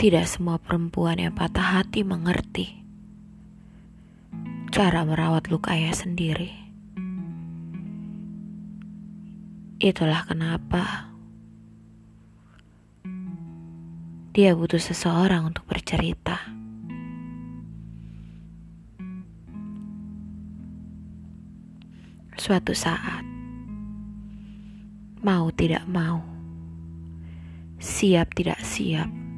Tidak semua perempuan yang patah hati mengerti cara merawat lukanya sendiri. Itulah kenapa dia butuh seseorang untuk bercerita. Suatu saat, mau tidak mau, siap tidak siap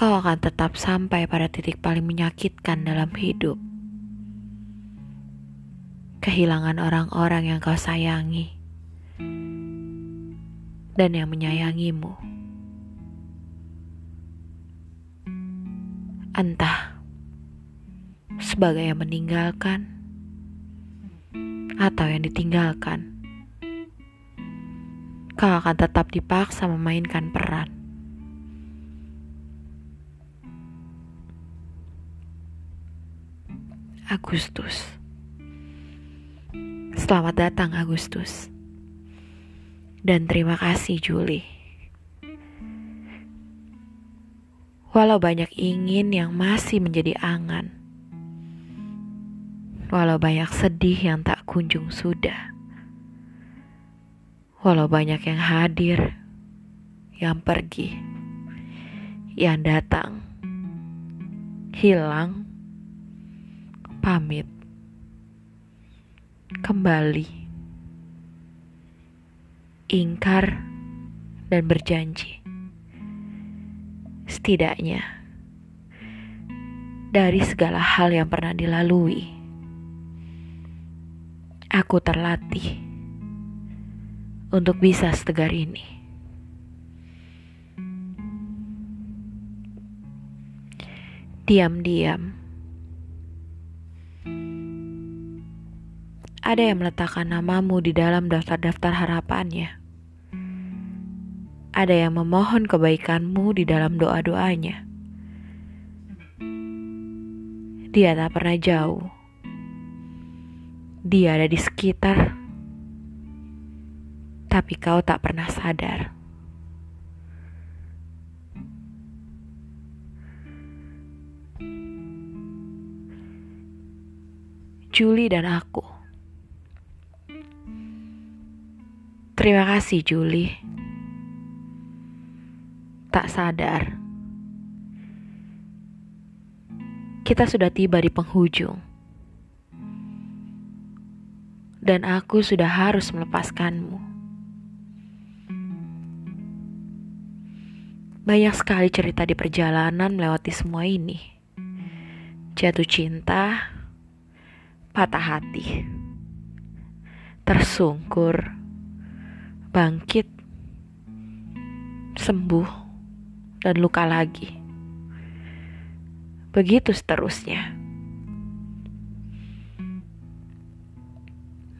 kau akan tetap sampai pada titik paling menyakitkan dalam hidup. Kehilangan orang-orang yang kau sayangi dan yang menyayangimu. Entah sebagai yang meninggalkan atau yang ditinggalkan, kau akan tetap dipaksa memainkan peran Agustus. Selamat datang Agustus. Dan terima kasih Juli. Walau banyak ingin yang masih menjadi angan. Walau banyak sedih yang tak kunjung sudah. Walau banyak yang hadir, yang pergi, yang datang, hilang, pamit, kembali, ingkar, dan berjanji. Setidaknya, dari segala hal yang pernah dilalui, aku terlatih untuk bisa setegar ini. Diam-diam ada yang meletakkan namamu di dalam daftar-daftar harapannya. Ada yang memohon kebaikanmu di dalam doa-doanya. Dia tak pernah jauh. Dia ada di sekitar, tapi kau tak pernah sadar. Julie dan aku. Terima kasih, Julie. Tak sadar, kita sudah tiba di penghujung, dan aku sudah harus melepaskanmu. Banyak sekali cerita di perjalanan melewati semua ini. Jatuh cinta, patah hati, tersungkur bangkit, sembuh, dan luka lagi. Begitu seterusnya.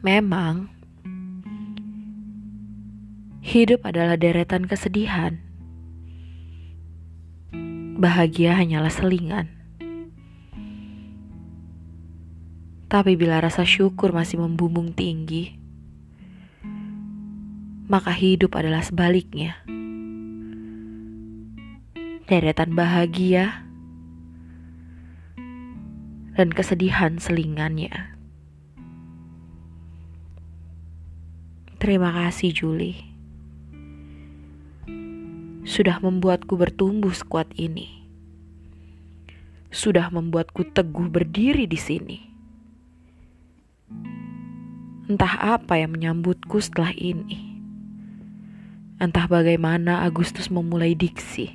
Memang, hidup adalah deretan kesedihan. Bahagia hanyalah selingan. Tapi bila rasa syukur masih membumbung tinggi, maka hidup adalah sebaliknya. Deretan bahagia dan kesedihan selingannya. Terima kasih, Julie, sudah membuatku bertumbuh sekuat ini, sudah membuatku teguh berdiri di sini. Entah apa yang menyambutku setelah ini. Entah bagaimana Agustus memulai diksi.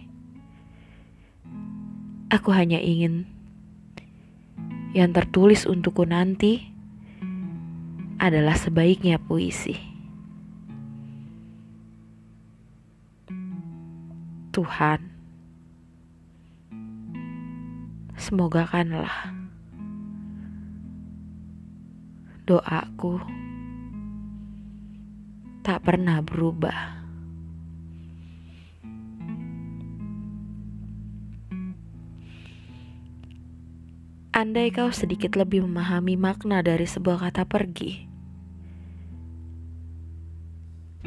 Aku hanya ingin yang tertulis untukku nanti adalah sebaiknya puisi. Tuhan, semoga kanlah doaku tak pernah berubah. Andai kau sedikit lebih memahami makna dari sebuah kata pergi,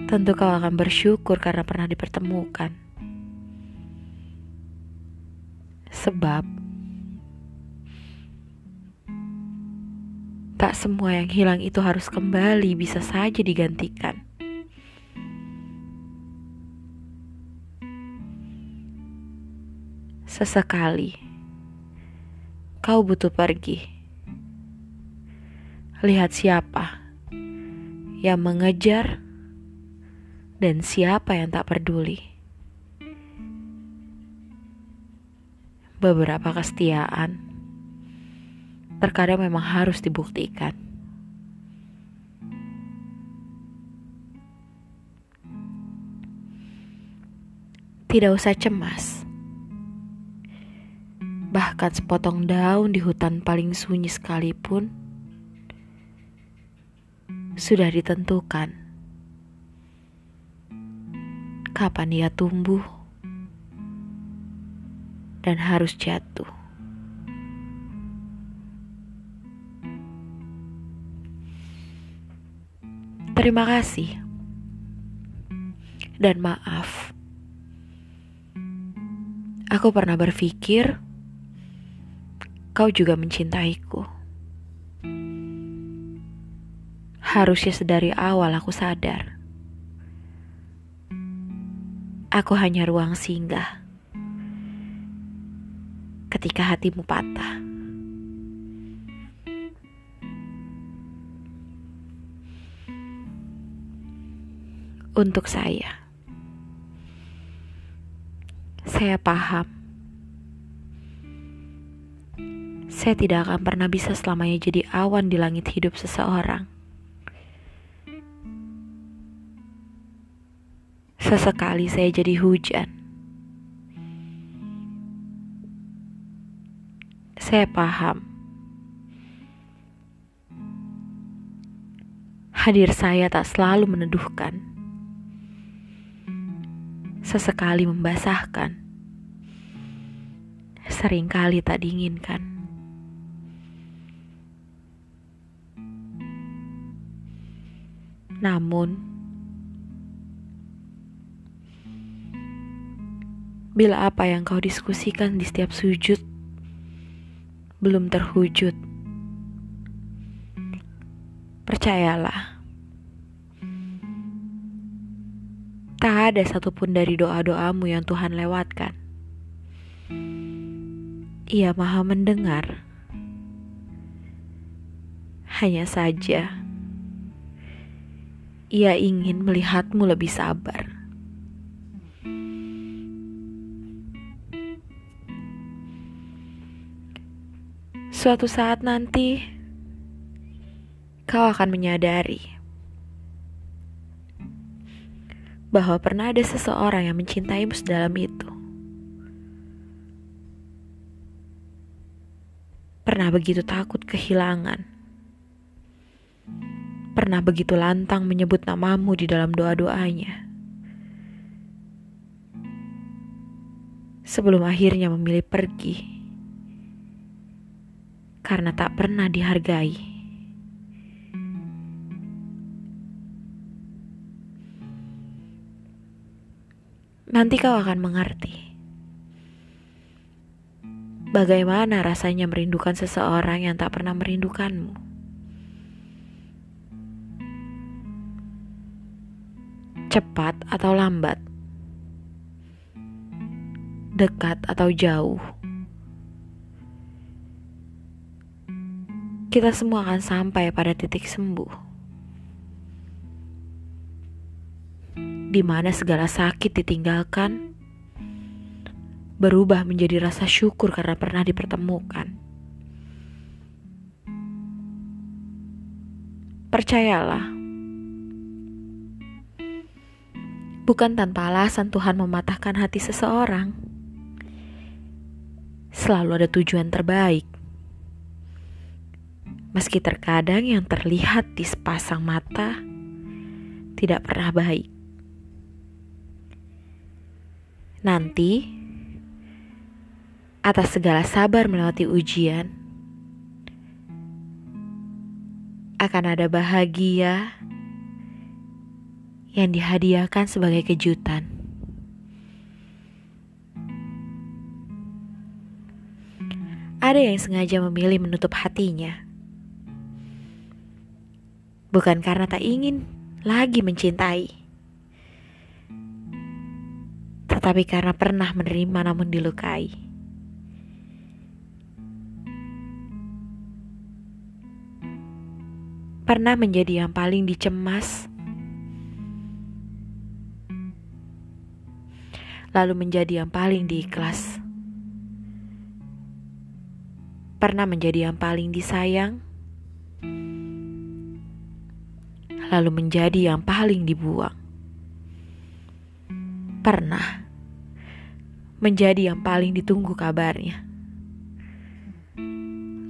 tentu kau akan bersyukur karena pernah dipertemukan. Sebab tak semua yang hilang itu harus kembali bisa saja digantikan. Sesekali kau butuh pergi. Lihat siapa yang mengejar dan siapa yang tak peduli. Beberapa kesetiaan terkadang memang harus dibuktikan. Tidak usah cemas. Bahkan sepotong daun di hutan paling sunyi sekalipun sudah ditentukan kapan dia tumbuh dan harus jatuh. Terima kasih dan maaf. Aku pernah berpikir kau juga mencintaiku. Harusnya sedari awal aku sadar. Aku hanya ruang singgah ketika hatimu patah. untuk saya. Saya paham. Saya tidak akan pernah bisa selamanya jadi awan di langit hidup seseorang. Sesekali saya jadi hujan. Saya paham. Hadir saya tak selalu meneduhkan sesekali membasahkan, sering kali tak diinginkan. Namun, bila apa yang kau diskusikan di setiap sujud belum terwujud, percayalah Tak ada satupun dari doa-doamu yang Tuhan lewatkan. Ia maha mendengar. Hanya saja, ia ingin melihatmu lebih sabar. Suatu saat nanti, kau akan menyadari bahwa pernah ada seseorang yang mencintaimu sedalam itu. Pernah begitu takut kehilangan. Pernah begitu lantang menyebut namamu di dalam doa-doanya. Sebelum akhirnya memilih pergi karena tak pernah dihargai. Nanti kau akan mengerti bagaimana rasanya merindukan seseorang yang tak pernah merindukanmu. Cepat atau lambat, dekat atau jauh, kita semua akan sampai pada titik sembuh. di mana segala sakit ditinggalkan, berubah menjadi rasa syukur karena pernah dipertemukan. Percayalah, bukan tanpa alasan Tuhan mematahkan hati seseorang. Selalu ada tujuan terbaik. Meski terkadang yang terlihat di sepasang mata tidak pernah baik. Nanti, atas segala sabar melewati ujian, akan ada bahagia yang dihadiahkan sebagai kejutan. ada yang sengaja memilih menutup hatinya. Bukan karena tak ingin lagi mencintai, tetapi karena pernah menerima namun dilukai. Pernah menjadi yang paling dicemas, lalu menjadi yang paling diikhlas pernah menjadi yang paling disayang, lalu menjadi yang paling dibuang. Pernah menjadi yang paling ditunggu kabarnya,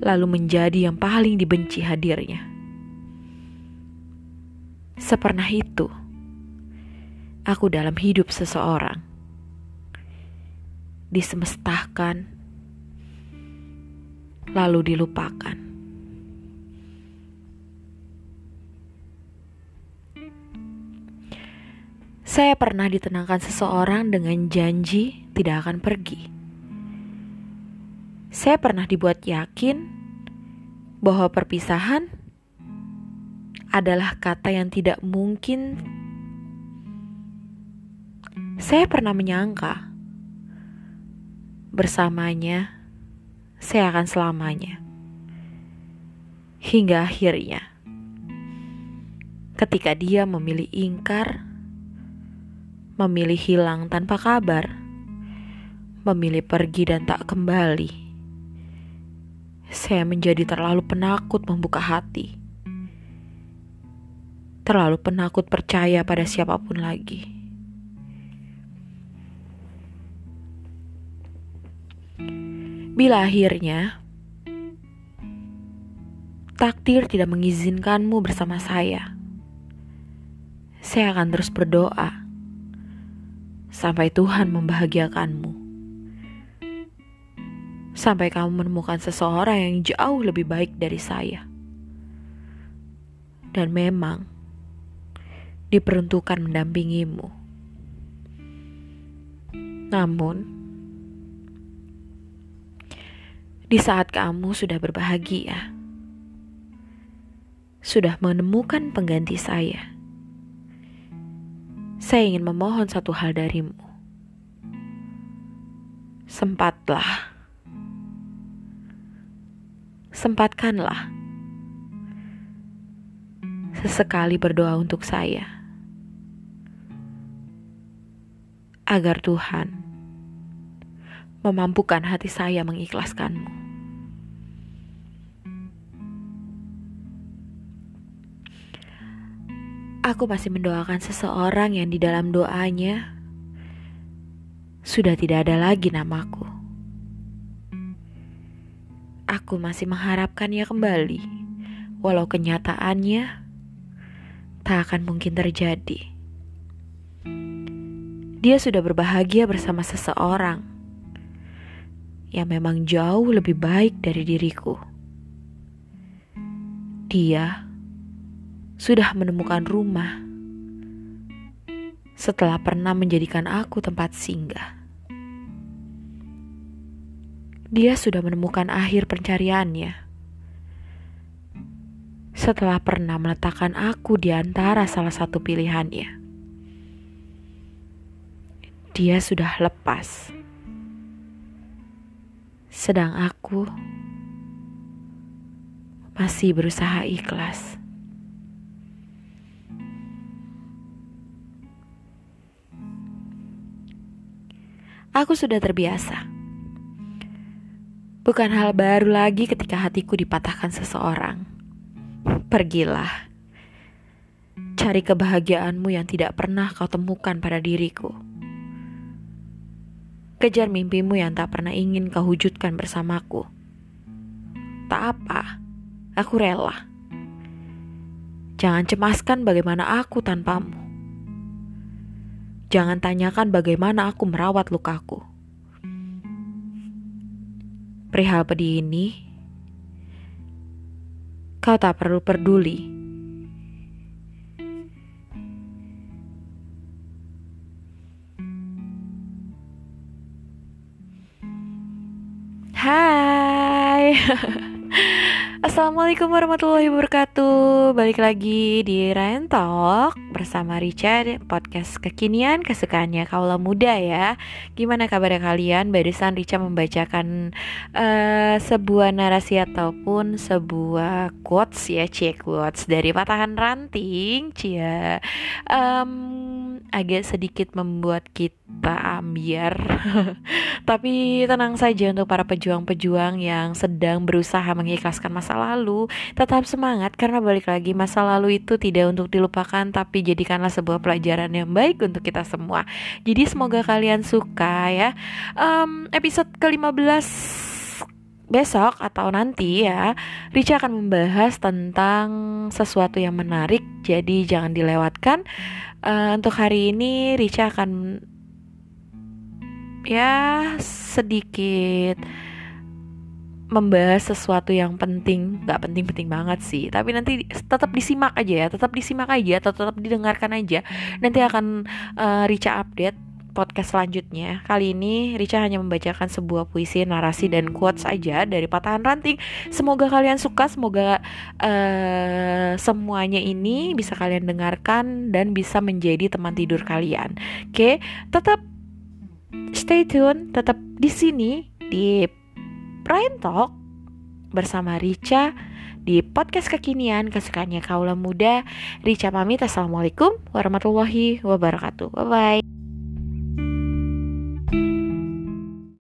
lalu menjadi yang paling dibenci hadirnya. Sepernah itu, aku dalam hidup seseorang disemestakan lalu dilupakan. Saya pernah ditenangkan seseorang dengan janji tidak akan pergi. Saya pernah dibuat yakin bahwa perpisahan adalah kata yang tidak mungkin. Saya pernah menyangka bersamanya saya akan selamanya. Hingga akhirnya, ketika dia memilih ingkar, memilih hilang tanpa kabar, memilih pergi dan tak kembali, saya menjadi terlalu penakut membuka hati, terlalu penakut percaya pada siapa pun lagi. Bila akhirnya takdir tidak mengizinkanmu bersama saya, saya akan terus berdoa sampai Tuhan membahagiakanmu. Sampai kamu menemukan seseorang yang jauh lebih baik dari saya. Dan memang diperuntukkan mendampingimu. Namun, di saat kamu sudah berbahagia, sudah menemukan pengganti saya. Saya ingin memohon satu hal darimu. Sempatlah, sempatkanlah sesekali berdoa untuk saya, agar Tuhan memampukan hati saya mengikhlaskanmu. Aku masih mendoakan seseorang yang di dalam doanya sudah tidak ada lagi namaku. Aku masih mengharapkannya kembali, walau kenyataannya tak akan mungkin terjadi. Dia sudah berbahagia bersama seseorang yang memang jauh lebih baik dari diriku. Dia sudah menemukan rumah setelah pernah menjadikan aku tempat singgah. Dia sudah menemukan akhir pencariannya setelah pernah meletakkan aku di antara salah satu pilihannya. Dia sudah lepas, sedang aku masih berusaha ikhlas. Aku sudah terbiasa. Bukan hal baru lagi ketika hatiku dipatahkan seseorang. Pergilah. Cari kebahagiaanmu yang tidak pernah kau temukan pada diriku. Kejar mimpimu yang tak pernah ingin kau wujudkan bersamaku. Tak apa, aku rela. Jangan cemaskan bagaimana aku tanpamu. Jangan tanyakan bagaimana aku merawat lukaku. Perihal pedih ini, kau tak perlu peduli. Hai. Assalamualaikum warahmatullahi wabarakatuh. Balik lagi di Ryan Talk Bersama Richard Podcast kekinian kesukaannya kaula muda ya. Gimana kabar kalian? Barusan Richa membacakan uh, Sebuah narasi ataupun Sebuah quotes ya Cie quotes Dari patahan ranting Cia um, Agak sedikit membuat kita ambiar. Tapi tenang saja untuk para pejuang-pejuang Yang sedang berusaha mengikhlaskan masa masa lalu, tetap semangat karena balik lagi masa lalu itu tidak untuk dilupakan tapi jadikanlah sebuah pelajaran yang baik untuk kita semua. Jadi semoga kalian suka ya. Um, episode ke-15 besok atau nanti ya Rica akan membahas tentang sesuatu yang menarik jadi jangan dilewatkan uh, untuk hari ini Rica akan ya sedikit membahas sesuatu yang penting nggak penting-penting banget sih. Tapi nanti tetap disimak aja ya tetap disimak aja atau tetap didengarkan aja. Nanti akan uh, Rica update podcast selanjutnya. Kali ini Rica hanya membacakan sebuah puisi, narasi, dan quotes saja dari patahan ranting. Semoga kalian suka, semoga uh, semuanya ini bisa kalian dengarkan dan bisa menjadi teman tidur kalian. Oke, tetap stay tune, tetap di sini di Ryan Talk bersama Rica di podcast kekinian kesukaannya kaula muda. Rica pamit. Assalamualaikum warahmatullahi wabarakatuh. Bye bye.